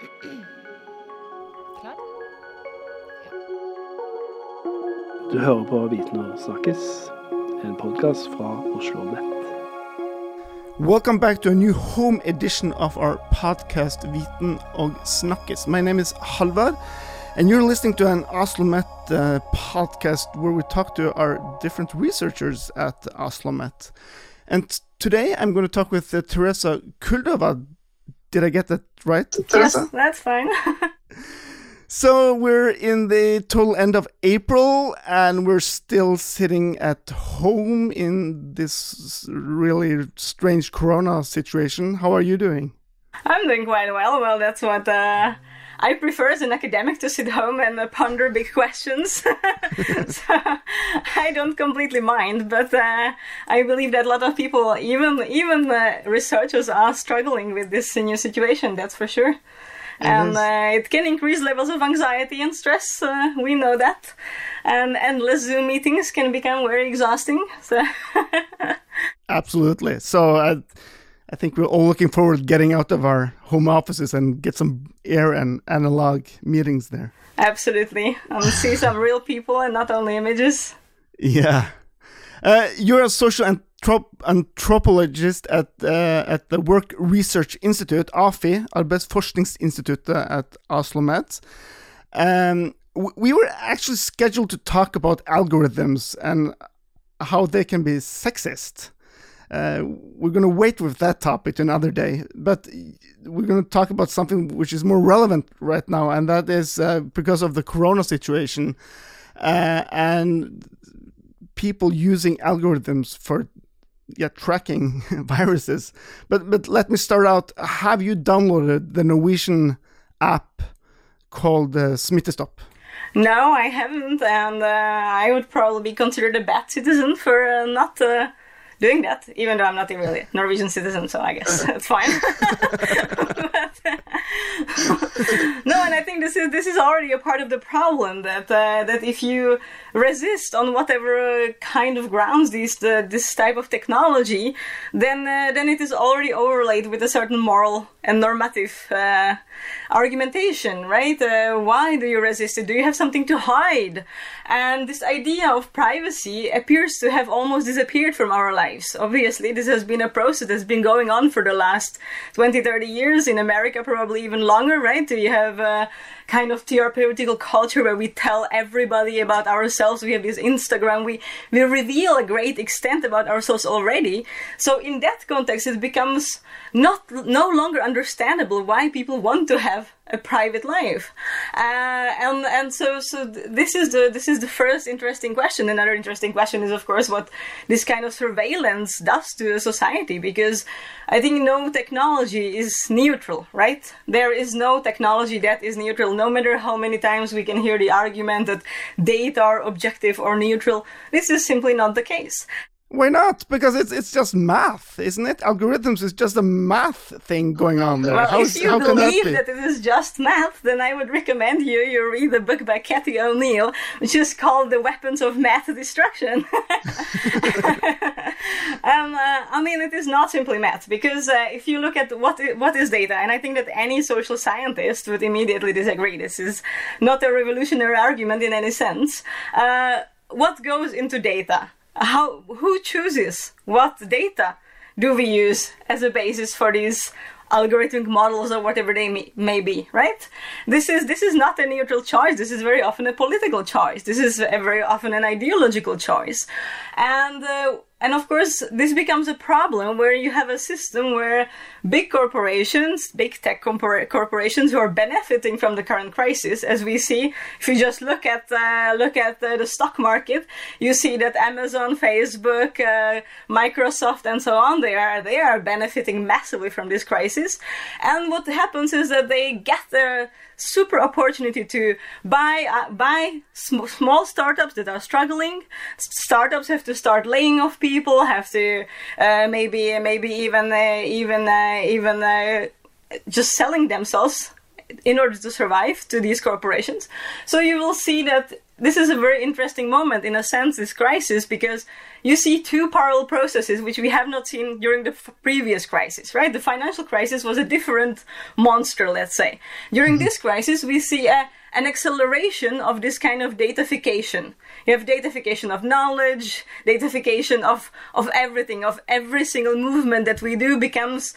Klar? Du hører på Viten og snakkes, en podkast fra Oslo Nett. Welcome back to a new home edition of our podcast Viten og Snakkes. My name is Halvard, and you're listening to an Oslomet uh, podcast where we talk to our different researchers at Oslomet. And today I'm going to talk with uh, Teresa Kuldova. Did I get that right, Yes, that's fine. So we're in the total end of April, and we're still sitting at home in this really strange Corona situation. How are you doing? I'm doing quite well. Well, that's what uh, I prefer as an academic to sit home and uh, ponder big questions. so I don't completely mind, but uh, I believe that a lot of people, even even uh, researchers, are struggling with this new situation. That's for sure. and uh, it can increase levels of anxiety and stress. Uh, we know that, and endless Zoom meetings can become very exhausting. So. Absolutely. So I, I think we're all looking forward to getting out of our home offices and get some air and analog meetings there. Absolutely. And see some real people and not only images. Yeah. Uh, you're a social anthrop- anthropologist at uh, at the Work Research Institute, AFI, Arbeidsforskningsinstituttet at Oslo Met. Um, we were actually scheduled to talk about algorithms and how they can be sexist. Uh, we're going to wait with that topic to another day, but we're going to talk about something which is more relevant right now, and that is uh, because of the corona situation uh, and people using algorithms for yeah tracking viruses. But but let me start out. Have you downloaded the Norwegian app called uh, Smittestopp? No, I haven't, and uh, I would probably be considered a bad citizen for uh, not doing that, even though I'm not a really Norwegian citizen, so I guess it's fine. No, and I think this is this is already a part of the problem that uh, that if you resist on whatever kind of grounds these the, this type of technology, then uh, then it is already overlaid with a certain moral and normative uh, argumentation, right? Uh, why do you resist it? Do you have something to hide? And this idea of privacy appears to have almost disappeared from our lives. Obviously, this has been a process that's been going on for the last 20, 30 years. In America, probably even longer, right? Do you have a kind of therapeutical culture where we tell everybody about ourselves. We have this Instagram. We, we reveal a great extent about ourselves already. So in that context, it becomes not no longer understandable why people want to have a private life, uh, and and so so this is the this is the first interesting question. Another interesting question is of course what this kind of surveillance does to a society, because I think no technology is neutral, right? There is no technology that is neutral, no matter how many times we can hear the argument that data are objective or neutral. This is simply not the case. Why not? Because it's it's just math, isn't it? Algorithms is just a math thing going on there. Well, How, if you how that believe be? that, it is just math, then I would recommend you you read the book by Cathy O'Neil, which is called "The Weapons of Math Destruction." um, uh, I mean, it is not simply math because uh, if you look at what what is data, and I think that any social scientist would immediately disagree. This is not a revolutionary argument in any sense. Uh, what goes into data? How who chooses what data? do we use as a basis for these algorithmic models or whatever they may, be right this is this is not a neutral choice this is very often a political choice this is very often an ideological choice and uh, and of course this becomes a problem where you have a system where big corporations big tech compor- corporations who are benefiting from the current crisis as we see if you just look at uh, look at uh, the stock market you see that amazon facebook uh, microsoft and so on they are they are benefiting massively from this crisis and what happens is that they get their super opportunity to buy uh, buy sm- small startups that are struggling. Startups have to start laying off people, have to uh, maybe maybe even uh, even uh, even uh, just selling themselves in order to survive to these corporations. So you will see that this is a very interesting moment in a sense, this crisis, because you see two parallel processes which we have not seen during the f- previous crisis, right? The financial crisis was a different monster, let's say. During mm-hmm. this crisis, we see a, an acceleration of this kind of datafication. You have datafication of knowledge, datafication of, of everything, of every single movement that we do becomes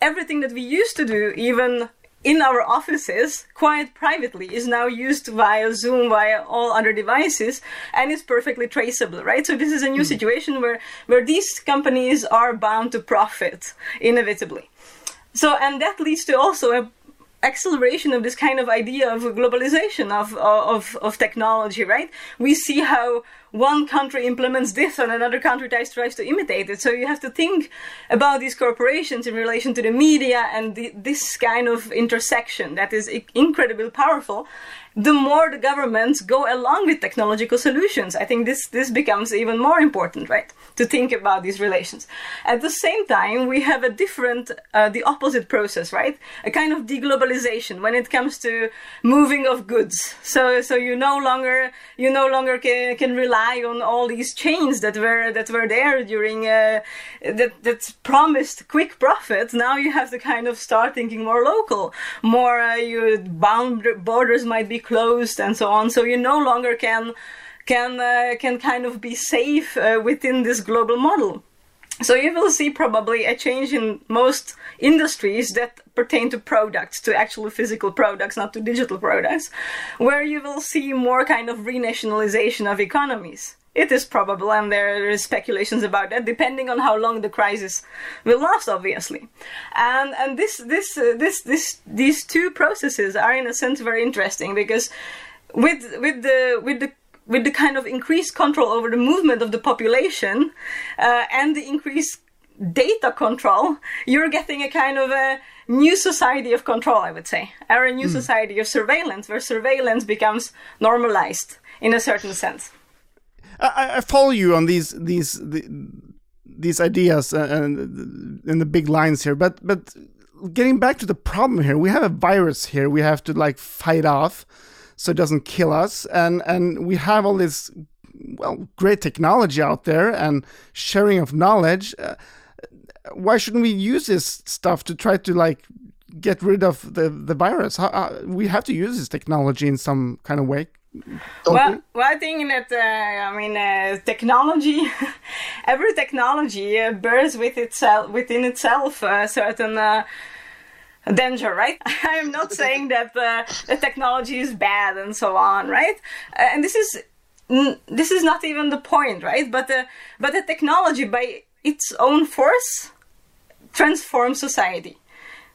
everything that we used to do, even in our offices quite privately is now used via Zoom, via all other devices, and it's perfectly traceable, right? So this is a new mm. situation where, where these companies are bound to profit inevitably. So, and that leads to also a acceleration of this kind of idea of globalization of, of, of technology, right? We see how one country implements this and another country tries, to imitate it. So you have to think about these corporations in relation to the media and the, this kind of intersection that is incredibly powerful the more the governments go along with technological solutions. I think this, this becomes even more important, right? To think about these relations. At the same time, we have a different, uh, the opposite process, right? A kind of deglobalization when it comes to moving of goods. So, so you no longer, you no longer can, can rely on all these chains that were, that were there during, uh, that, that promised quick profit. Now you have to kind of start thinking more local, more, uh, bound borders might be closed and so on. So you no longer can can uh, can kind of be safe uh, within this global model. So you will see probably a change in most industries that pertain to products, to actual physical products, not to digital products, where you will see more kind of renationalization of economies. It is probable, and there is speculations about that, depending on how long the crisis will last, obviously. And and this this uh, this this these two processes are in a sense very interesting because with with the with the with the kind of increased control over the movement of the population uh, and the increased data control, you're getting a kind of a new society of control, I would say, or a new mm. society of surveillance, where surveillance becomes normalized in a certain sense. I, I follow you on these these the, these ideas and in the big lines here, but but getting back to the problem here, we have a virus here. We have to like fight off so it doesn't kill us, and and we have all this well great technology out there and sharing of knowledge. Uh, why shouldn't we use this stuff to try to like get rid of the the virus? How, uh, we have to use this technology in some kind of way. Well, well, I think that uh, I mean uh, technology, every technology uh, bears with itself within itself a certain uh, danger, right? I am not saying that uh, the technology is bad and so on, right? Uh, and this is this is not even the point, right? But the but the technology by its own force transforms society.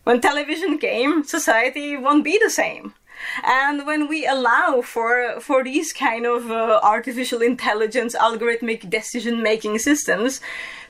When television came, society won't be the same and when we allow for for these kind of uh, artificial intelligence, algorithmic decision making systems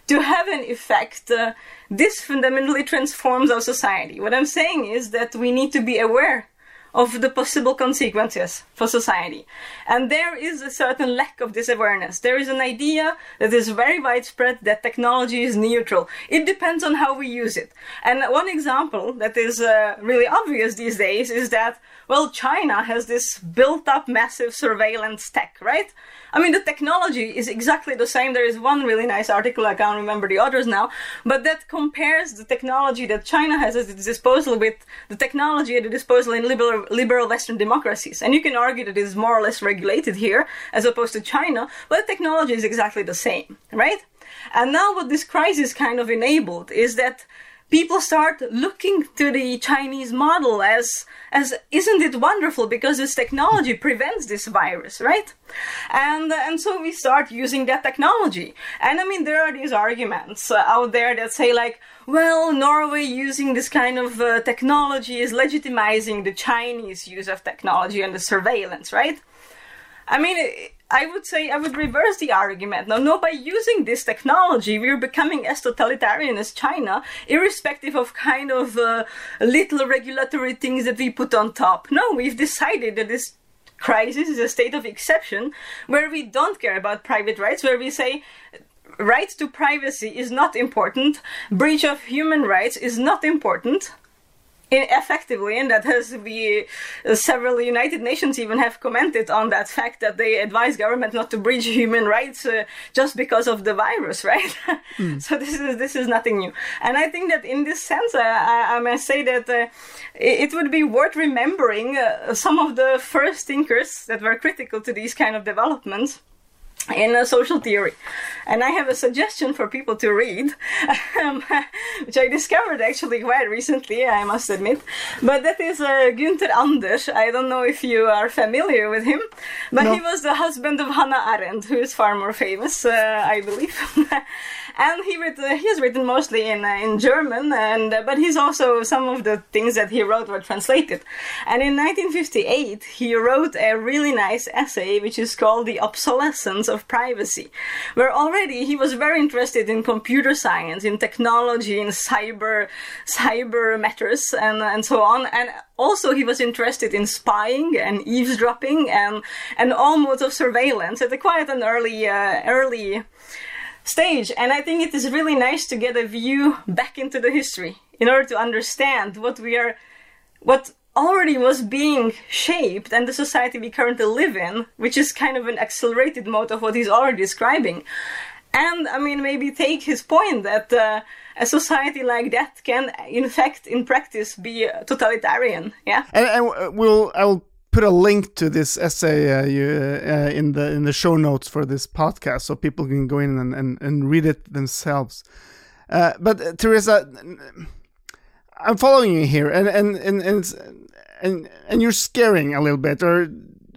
to have an effect, uh, this fundamentally transforms our society. What I'm saying is that we need to be aware of the possible consequences for society. And there is a certain lack of this awareness. There is an idea that is very widespread that technology is neutral. It depends on how we use it. And one example that is uh, really obvious these days is that, well, China has this built up massive surveillance tech, right? I mean, the technology is exactly the same. There is one really nice article, I can't remember the others now, but that compares the technology that China has at its disposal with the technology at the disposal in liberal, liberal Western democracies. And you can argue that it is more or less regulated here as opposed to China, but the technology is exactly the same, right? And now what this crisis kind of enabled is that people start looking to the Chinese model as as isn't it wonderful because this technology prevents this virus, right? And and so we start using that technology. And I mean there are these arguments out there that say like, well, Norway using this kind of uh, technology is legitimizing the Chinese use of technology and the surveillance, right? I mean, I would say I would reverse the argument. Now, no, by using this technology, we're becoming as totalitarian as China, irrespective of kind of uh, little regulatory things that we put on top. No, we've decided that this crisis is a state of exception where we don't care about private rights, where we say right to privacy is not important, breach of human rights is not important effectively, and that has be uh, several United Nations even have commented on that fact that they advise government not to breach human rights uh, just because of the virus, right? mm. So this is this is nothing new, and I think that in this sense, uh, I, I must say that uh, it, it, would be worth remembering uh, some of the first thinkers that were critical to these kind of developments in a social theory. And I have a suggestion for people to read, um, which I discovered actually quite recently, I must admit. But that is uh, Günther Anders. I don't know if you are familiar with him, but no. he was the husband of Hannah Arendt, who is far more famous, uh, I believe. and he uh, he has written mostly in uh, in German, and uh, but he's also some of the things that he wrote were translated. And in 1958, he wrote a really nice essay, which is called "The Obsolescence of Privacy," where already he was very interested in computer science, in technology, in cyber cyber matters, and and so on, and also he was interested in spying and eavesdropping and and all modes of surveillance at a quite an early uh, early stage. And I think it is really nice to get a view back into the history in order to understand what we are, what already was being shaped and the society we currently live in, which is kind of an accelerated mode of what he's already describing. And I mean, maybe take his point that uh, a society like that can, in fact, in practice, be totalitarian. Yeah. And, and we'll, I will put a link to this essay uh, you, uh, in the in the show notes for this podcast, so people can go in and, and, and read it themselves. Uh, but uh, Tereza, I'm following you here, and and and and and, and you're scaring a little bit, or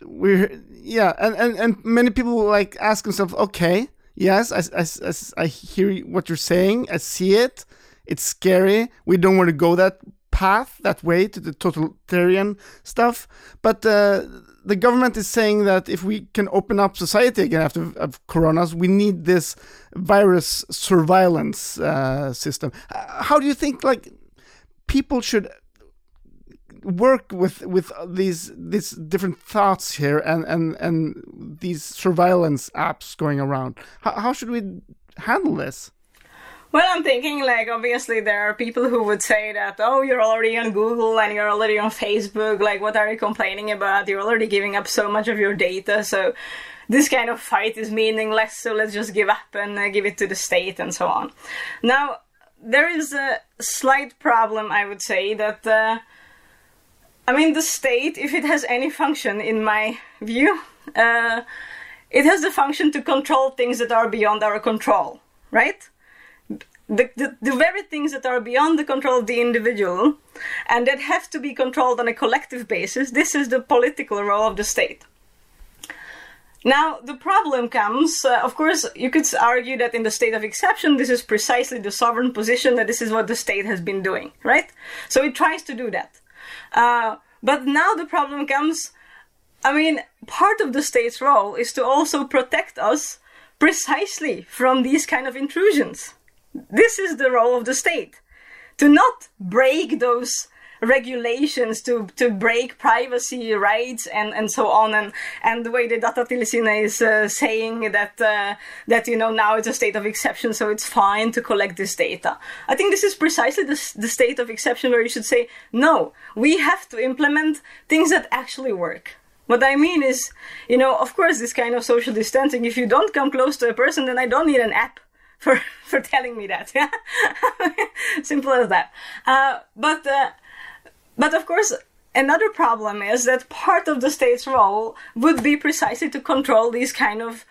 we're yeah, and, and and many people like ask themselves, okay, yes, I, I, I hear what you're saying, I see it, it's scary, we don't want to go that path that way to the totalitarian stuff. But uh, the government is saying that if we can open up society again after of coronas, we need this virus surveillance uh, system. Uh, how do you think like people should work with with these these different thoughts here and and and these surveillance apps going around? How, how should we handle this? Well, I'm thinking like obviously there are people who would say that oh you're already on Google and you're already on Facebook like what are you complaining about you're already giving up so much of your data so this kind of fight is meaningless so let's just give up and uh, give it to the state and so on. Now there is a slight problem I would say that uh, I mean the state if it has any function in my view uh, it has the function to control things that are beyond our control right? The, the, very things that are beyond the control of the individual and that have to be controlled on a collective basis, this is the political role of the state. Now, the problem comes, uh, of course, you could argue that in the state of exception, this is precisely the sovereign position that this is what the state has been doing, right? So it tries to do that. Uh, but now the problem comes, I mean, part of the state's role is to also protect us precisely from these kind of intrusions. This is the role of the state. To not break those regulations to to break privacy rights and and so on. And and the way the Datatilsynet is uh, saying that uh, that you know now it's a state of exception so it's fine to collect this data. I think this is precisely the, the state of exception where you should say no we have to implement things that actually work. What I mean is, you know, of course, this kind of social distancing, if you don't come close to a person, then I don't need an app for for telling me that. Yeah, simple as that. Uh, but uh, but of course, another problem is that part of the state's role would be precisely to control these kind of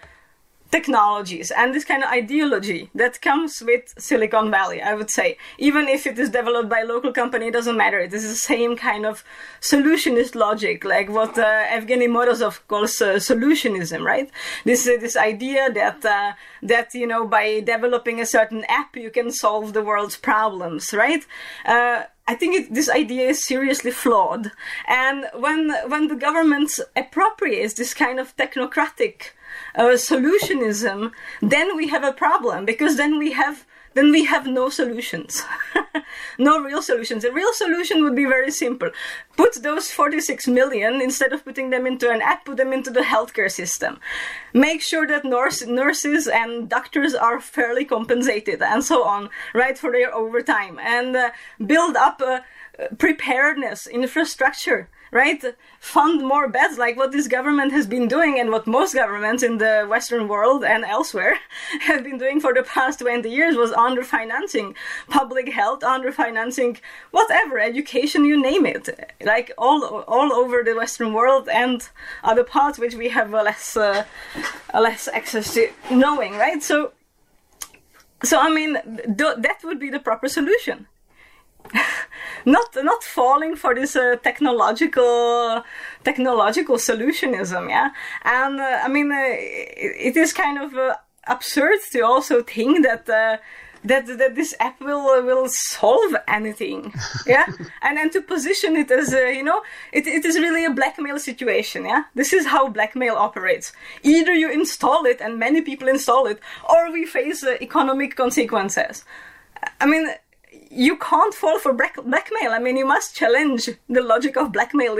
technologies and this kind of ideology that comes with Silicon Valley, I would say. Even if it is developed by a local company, it doesn't matter. It is the same kind of solutionist logic, like what uh, Evgeny Morozov calls uh, solutionism, right? This uh, this idea that uh, that you know by developing a certain app you can solve the world's problems, right? Uh, I think it, this idea is seriously flawed, and when when the government appropriates this kind of technocratic uh, solutionism, then we have a problem because then we have then we have no solutions. no real solutions. A real solution would be very simple. Put those 46 million, instead of putting them into an app, put them into the healthcare system. Make sure that nurse, nurses and doctors are fairly compensated and so on, right, for their overtime. And uh, build up uh, preparedness, infrastructure right? Fund more beds like what this government has been doing and what most governments in the Western world and elsewhere have been doing for the past 20 years was underfinancing public health, underfinancing whatever, education, you name it. Like all, all over the Western world and other parts which we have a less, uh, less access to knowing, right? So, so I mean, th- that would be the proper solution not not falling for this uh, technological technological solutionism yeah? And uh, i mean uh, it, it is kind of uh, absurd to also think that uh, that, that this app will uh, will solve anything yeah? And then to position it as you know it, it is really a blackmail situation yeah? This is how blackmail operates. Either you install it and many people install it or we face economic consequences. I mean you can't fall for blackmail. I mean, you must challenge the logic of blackmail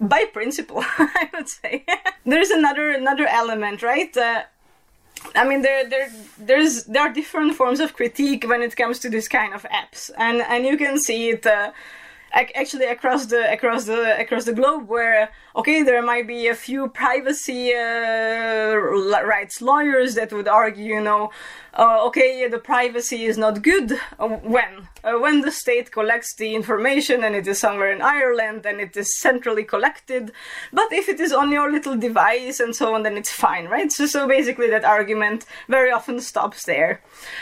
by principle. I would say there's another another element, right? Uh, I mean, there, there, there's, there are different forms of critique when it comes to this kind of apps, and and you can see it. Uh, actually across the across the across the globe where okay there might be a few privacy uh, rights lawyers that would argue you know uh, okay the privacy is not good uh, when? Uh, when the state collects the information and it is somewhere in Ireland and it is centrally collected but if it is on your little device and so on then it's fine right? So so basically that argument very often stops there.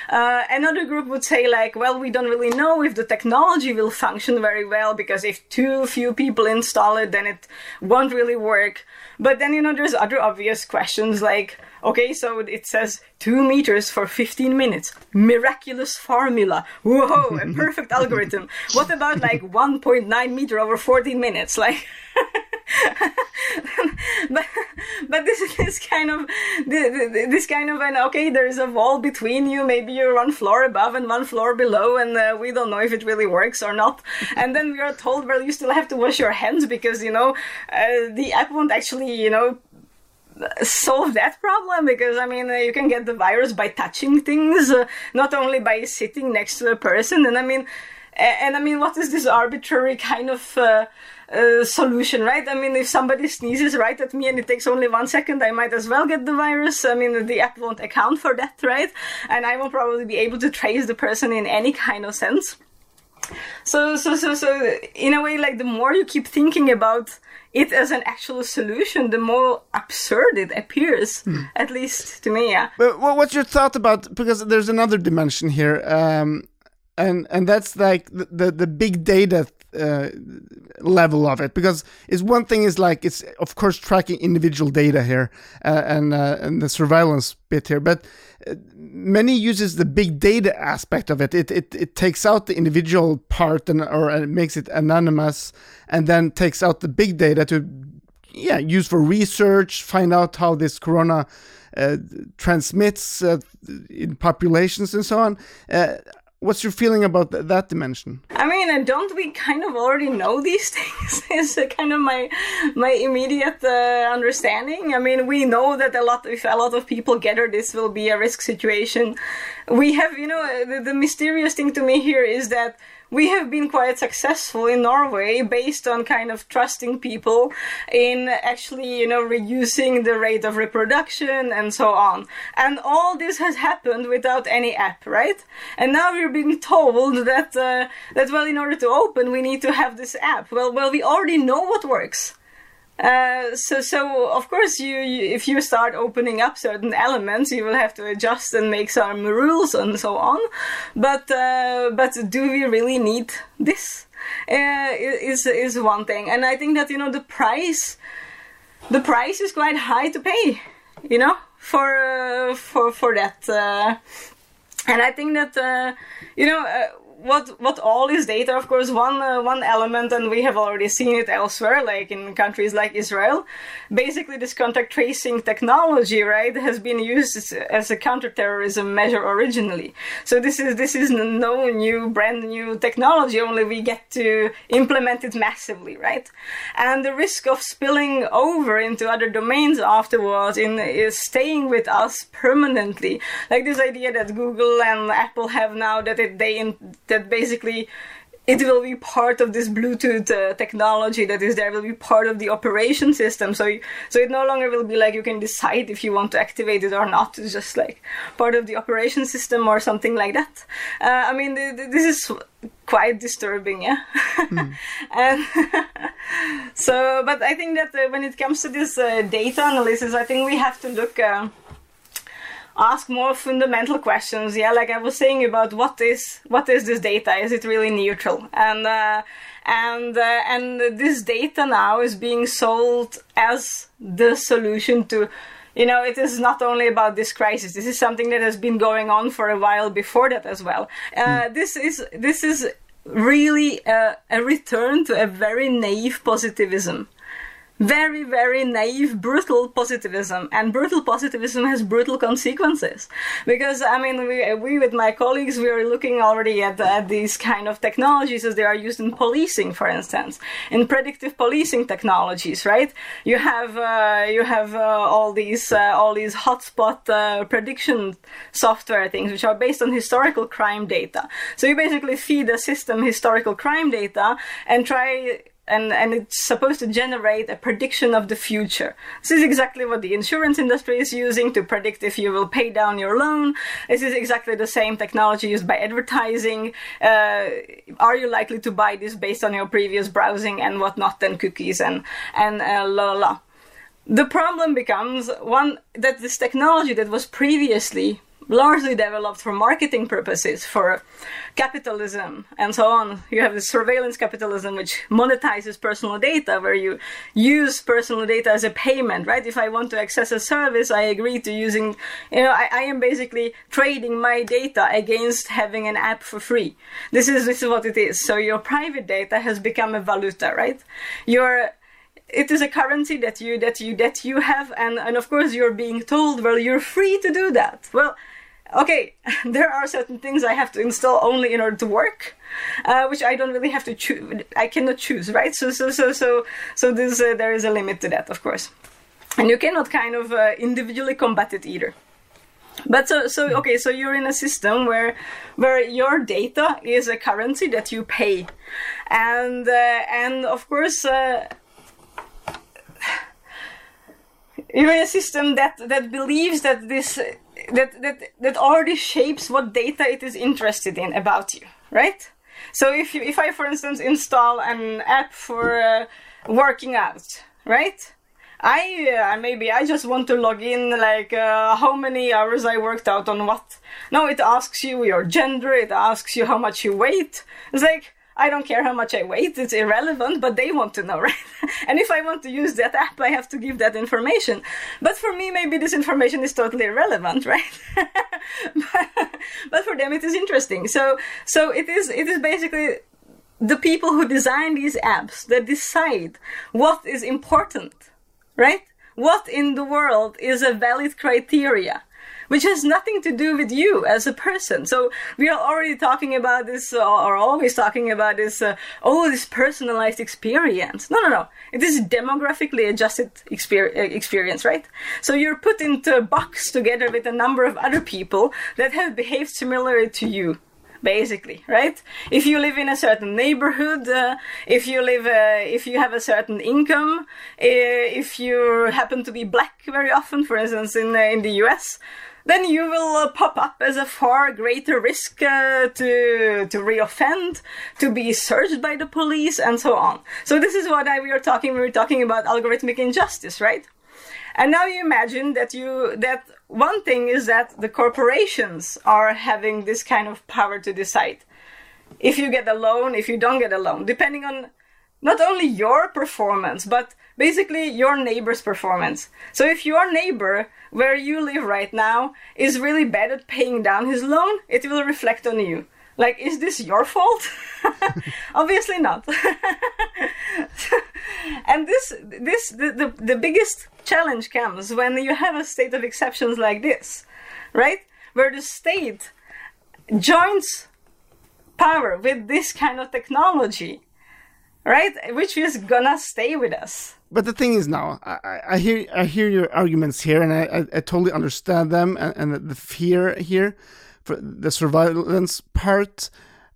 Uh, another group would say like well we don't really know if the technology will function very well well because if too few people install it, then it won't really work. But then, you know, there's other obvious questions like, okay, so it says two meters for 15 minutes. Miraculous formula. Whoa, a perfect algorithm. What about like 1.9 meter over 14 minutes? Like, but but this is kind of this kind of an okay there's a wall between you maybe you're one floor above and one floor below and uh, we don't know if it really works or not and then we are told well you still have to wash your hands because you know uh, the app won't actually you know solve that problem because I mean uh, you can get the virus by touching things, uh, not only by sitting next to a person. And I mean, and, I mean, what is this arbitrary kind of uh, uh, solution, right? I mean, if somebody sneezes right at me and it takes only one second, I might as well get the virus. I mean, the app won't account for that, right? And I won't probably be able to trace the person in any kind of sense. So, so, so, so, in a way, like the more you keep thinking about it as an actual solution, the more absurd it appears, hmm. at least to me. Yeah. But what's your thought about? Because there's another dimension here, um, and and that's like the the, the big data uh, level of it. Because it's one thing is like it's of course tracking individual data here uh, and uh, and the surveillance bit here but uh, many uses the big data aspect of it. It it, it takes out the individual part and or it makes it anonymous and then takes out the big data to yeah use for research find out how this corona uh, transmits uh, in populations and so on what's your feeling about th- that dimension? I mean, don't we kind of already know these things? is kind of my my immediate uh, understanding. I mean, we know that a lot if a lot of people gather, this will be a risk situation. We have, you know, the, the mysterious thing to me here is that we have been quite successful in Norway based on kind of trusting people in actually, you know, reducing the rate of reproduction and so on. And all this has happened without any app, right? And now we're being told that, uh, that well, in order to open, we need to have this app. Well, well, we already know what works. Uh, so, so of course, you, you, if you start opening up certain elements, you will have to adjust and make some rules and so on. But, uh, but do we really need this? Uh, is is one thing, and I think that you know the price, the price is quite high to pay, you know, for uh, for for that. Uh, and I think that uh, you know what what all is data. Of course, one uh, one element, and we have already seen it elsewhere, like in countries like Israel. Basically, this contact tracing technology, right, has been used as, a counterterrorism measure originally. So this is this is no new brand new technology. Only we get to implement it massively, right? And the risk of spilling over into other domains afterwards in is staying with us permanently. Like this idea that Google and Apple have now that it, they in, that basically it will be part of this Bluetooth uh, technology that is there. Will be part of the operation system. So, you, so it no longer will be like you can decide if you want to activate it or not. It's just like part of the operation system or something like that. Uh, I mean, th- th- this is quite disturbing, yeah. Mm. and so, but I think that uh, when it comes to this uh, data analysis, I think we have to look uh, ask more fundamental questions yeah like i was saying about what is what is this data? Is it really neutral? And uh, and uh, and this data now is being sold as the solution to you know it is not only about this crisis. This is something that has been going on for a while before that as well. Uh, mm. this is this is really a, a return to a very naive positivism very, very naive, brutal positivism. And brutal positivism has brutal consequences. Because, I mean, we, we with my colleagues, we are looking already at, at these kind of technologies as they are used in policing, for instance, in predictive policing technologies, right? You have, uh, you have uh, all these, uh, all these hotspot uh, prediction software things, which are based on historical crime data. So you basically feed a system historical crime data and try and, and it's supposed to generate a prediction of the future. This is exactly what the insurance industry is using to predict if you will pay down your loan. This is exactly the same technology used by advertising. Uh, are you likely to buy this based on your previous browsing and whatnot, and cookies and and uh, la la la. The problem becomes one that this technology that was previously largely developed for marketing purposes, for capitalism, and so on. You have the surveillance capitalism, which monetizes personal data, where you use personal data as a payment, right? If I want to access a service, I agree to using, you know, I, I am basically trading my data against having an app for free. This is this is what it is. So your private data has become a valuta, right? Your it is a currency that you that you that you have and and of course you're being told well you're free to do that well okay, there are certain things I have to install only in order to work, uh, which I don't really have to choose. I cannot choose, right? So, so, so, so, so this, uh, there is a limit to that, of course, and you cannot kind of uh, individually combat it either. But so, so okay, so you're in a system where, where your data is a currency that you pay, and uh, and of course uh, you're in a system that that believes that this that that that already shapes what data it is interested in about you, right? So if you if I for instance install an app for uh, working out, right? I uh, maybe I just want to log in like uh, how many hours I worked out on what. No, it asks you your gender, it asks you how much you weigh. It's like I don't care how much I weigh, it's irrelevant, but they want to know, right? and if I want to use that app, I have to give that information. But for me, maybe this information is totally irrelevant, right? but, but for them, it is interesting. So, so it is, it is basically the people who design these apps that decide what is important, right? What in the world is a valid criteria which has nothing to do with you as a person. So we are already talking about this, uh, or always talking about this, uh, oh, this personalized experience. No, no, no. It is demographically adjusted uh, experience, right? So you're put into a box together with a number of other people that have behaved similarly to you basically right if you live in a certain neighborhood uh, if you live uh, if you have a certain income uh, if you happen to be black very often for instance in uh, in the US then you will uh, pop up as a far greater risk uh, to to reoffend, to be searched by the police, and so on. So this is what I, we are talking. We were talking about algorithmic injustice, right? And now you imagine that you that one thing is that the corporations are having this kind of power to decide if you get a loan, if you don't get a loan, depending on not only your performance, but basically your neighbor's performance. So if your neighbor where you live right now is really bad at paying down his loan, it will reflect on you. Like, is this your fault? Obviously not. and this, this, the, the, the biggest challenge comes when you have a state of exceptions like this, right? Where the state joins power with this kind of technology, right? Which is gonna stay with us. But the thing is now, I, I hear I hear your arguments here, and I, I, I totally understand them, and, and, the fear here, for the surveillance part.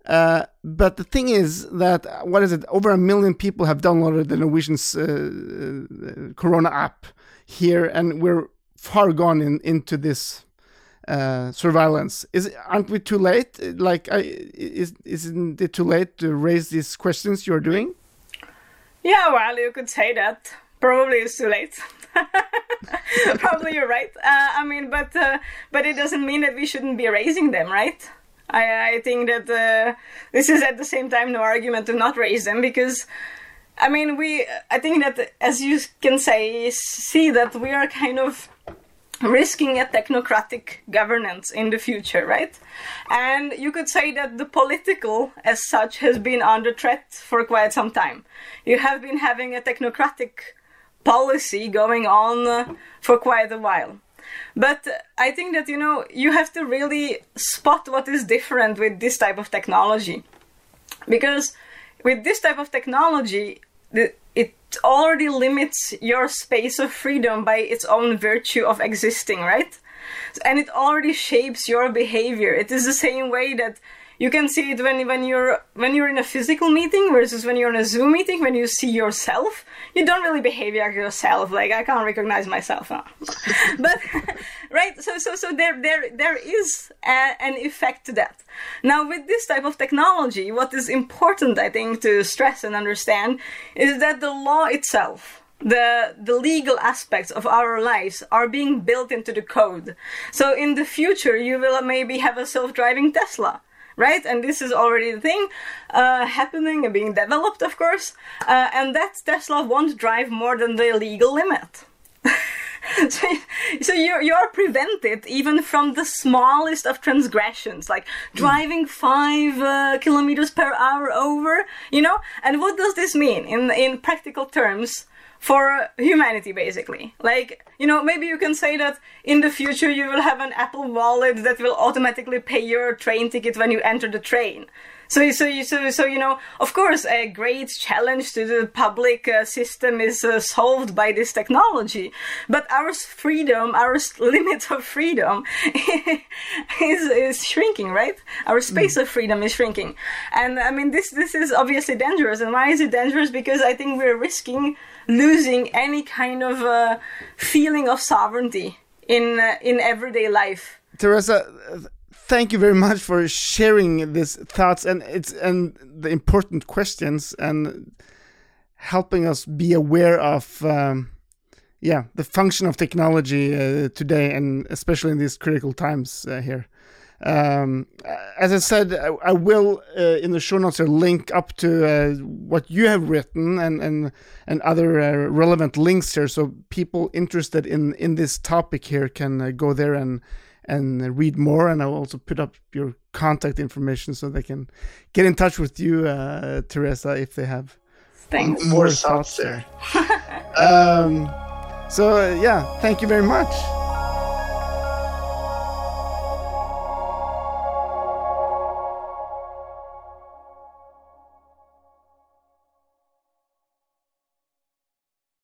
Uh, but the thing is that what is it? Over a million people have downloaded the Norwegian's uh, uh, Corona app here, and we're far gone in, into this uh, surveillance. Is aren't we too late? Like, I, is isn't it too late to raise these questions you're doing? Yeah, well, you could say that. Probably it's too late. Probably you're right. Uh, I mean, but uh, but it doesn't mean that we shouldn't be raising them, right? I I think that uh, this is at the same time no argument to not raise them because. I mean, we. I think that, as you can say, see that we are kind of risking a technocratic governance in the future, right? And you could say that the political, as such, has been under threat for quite some time. You have been having a technocratic policy going on uh, for quite a while. But I think that, you know, you have to really spot what is different with this type of technology. Because with this type of technology, it already limits your space of freedom by its own virtue of existing, right? And it already shapes your behavior. It is the same way that you can see it when when you're when you're in a physical meeting versus when you're in a Zoom meeting. When you see yourself, you don't really behave like yourself. Like I can't recognize myself, but right. So so so there there there is a, an effect to that. Now with this type of technology, what is important, I think, to stress and understand is that the law itself the the legal aspects of our lives are being built into the code. So in the future, you will maybe have a self-driving Tesla right? And this is already the thing uh, happening and being developed, of course. Uh, and that Tesla won't drive more than the legal limit. so, so you're, you're prevented even from the smallest of transgressions, like driving five uh, kilometers per hour over, you know? And what does this mean in, in practical terms? For humanity basically. Like you know maybe you can say that in the future you will have an apple wallet that will automatically pay your train ticket when you enter the train so, so, so, so you know, of course, a great challenge to the public uh, system is uh, solved by this technology. But our freedom, our limit of freedom, is is shrinking, right? Our space mm. of freedom is shrinking, and I mean, this this is obviously dangerous. And why is it dangerous? Because I think we're risking losing any kind of uh, feeling of sovereignty in uh, in everyday life. Tereza, thank you very much for sharing these thoughts and it's and the important questions and helping us be aware of um, yeah the function of technology uh, today and especially in these critical times uh, here. Um, as I said, I, I will uh, in the show notes link up to uh, what you have written and and and other uh, relevant links here, so people interested in in this topic here can uh, go there and and read more. And I'll also put up your contact information so they can get in touch with you, uh, Tereza, if they have Thanks. more thoughts there. um, so, uh, yeah, thank you very much.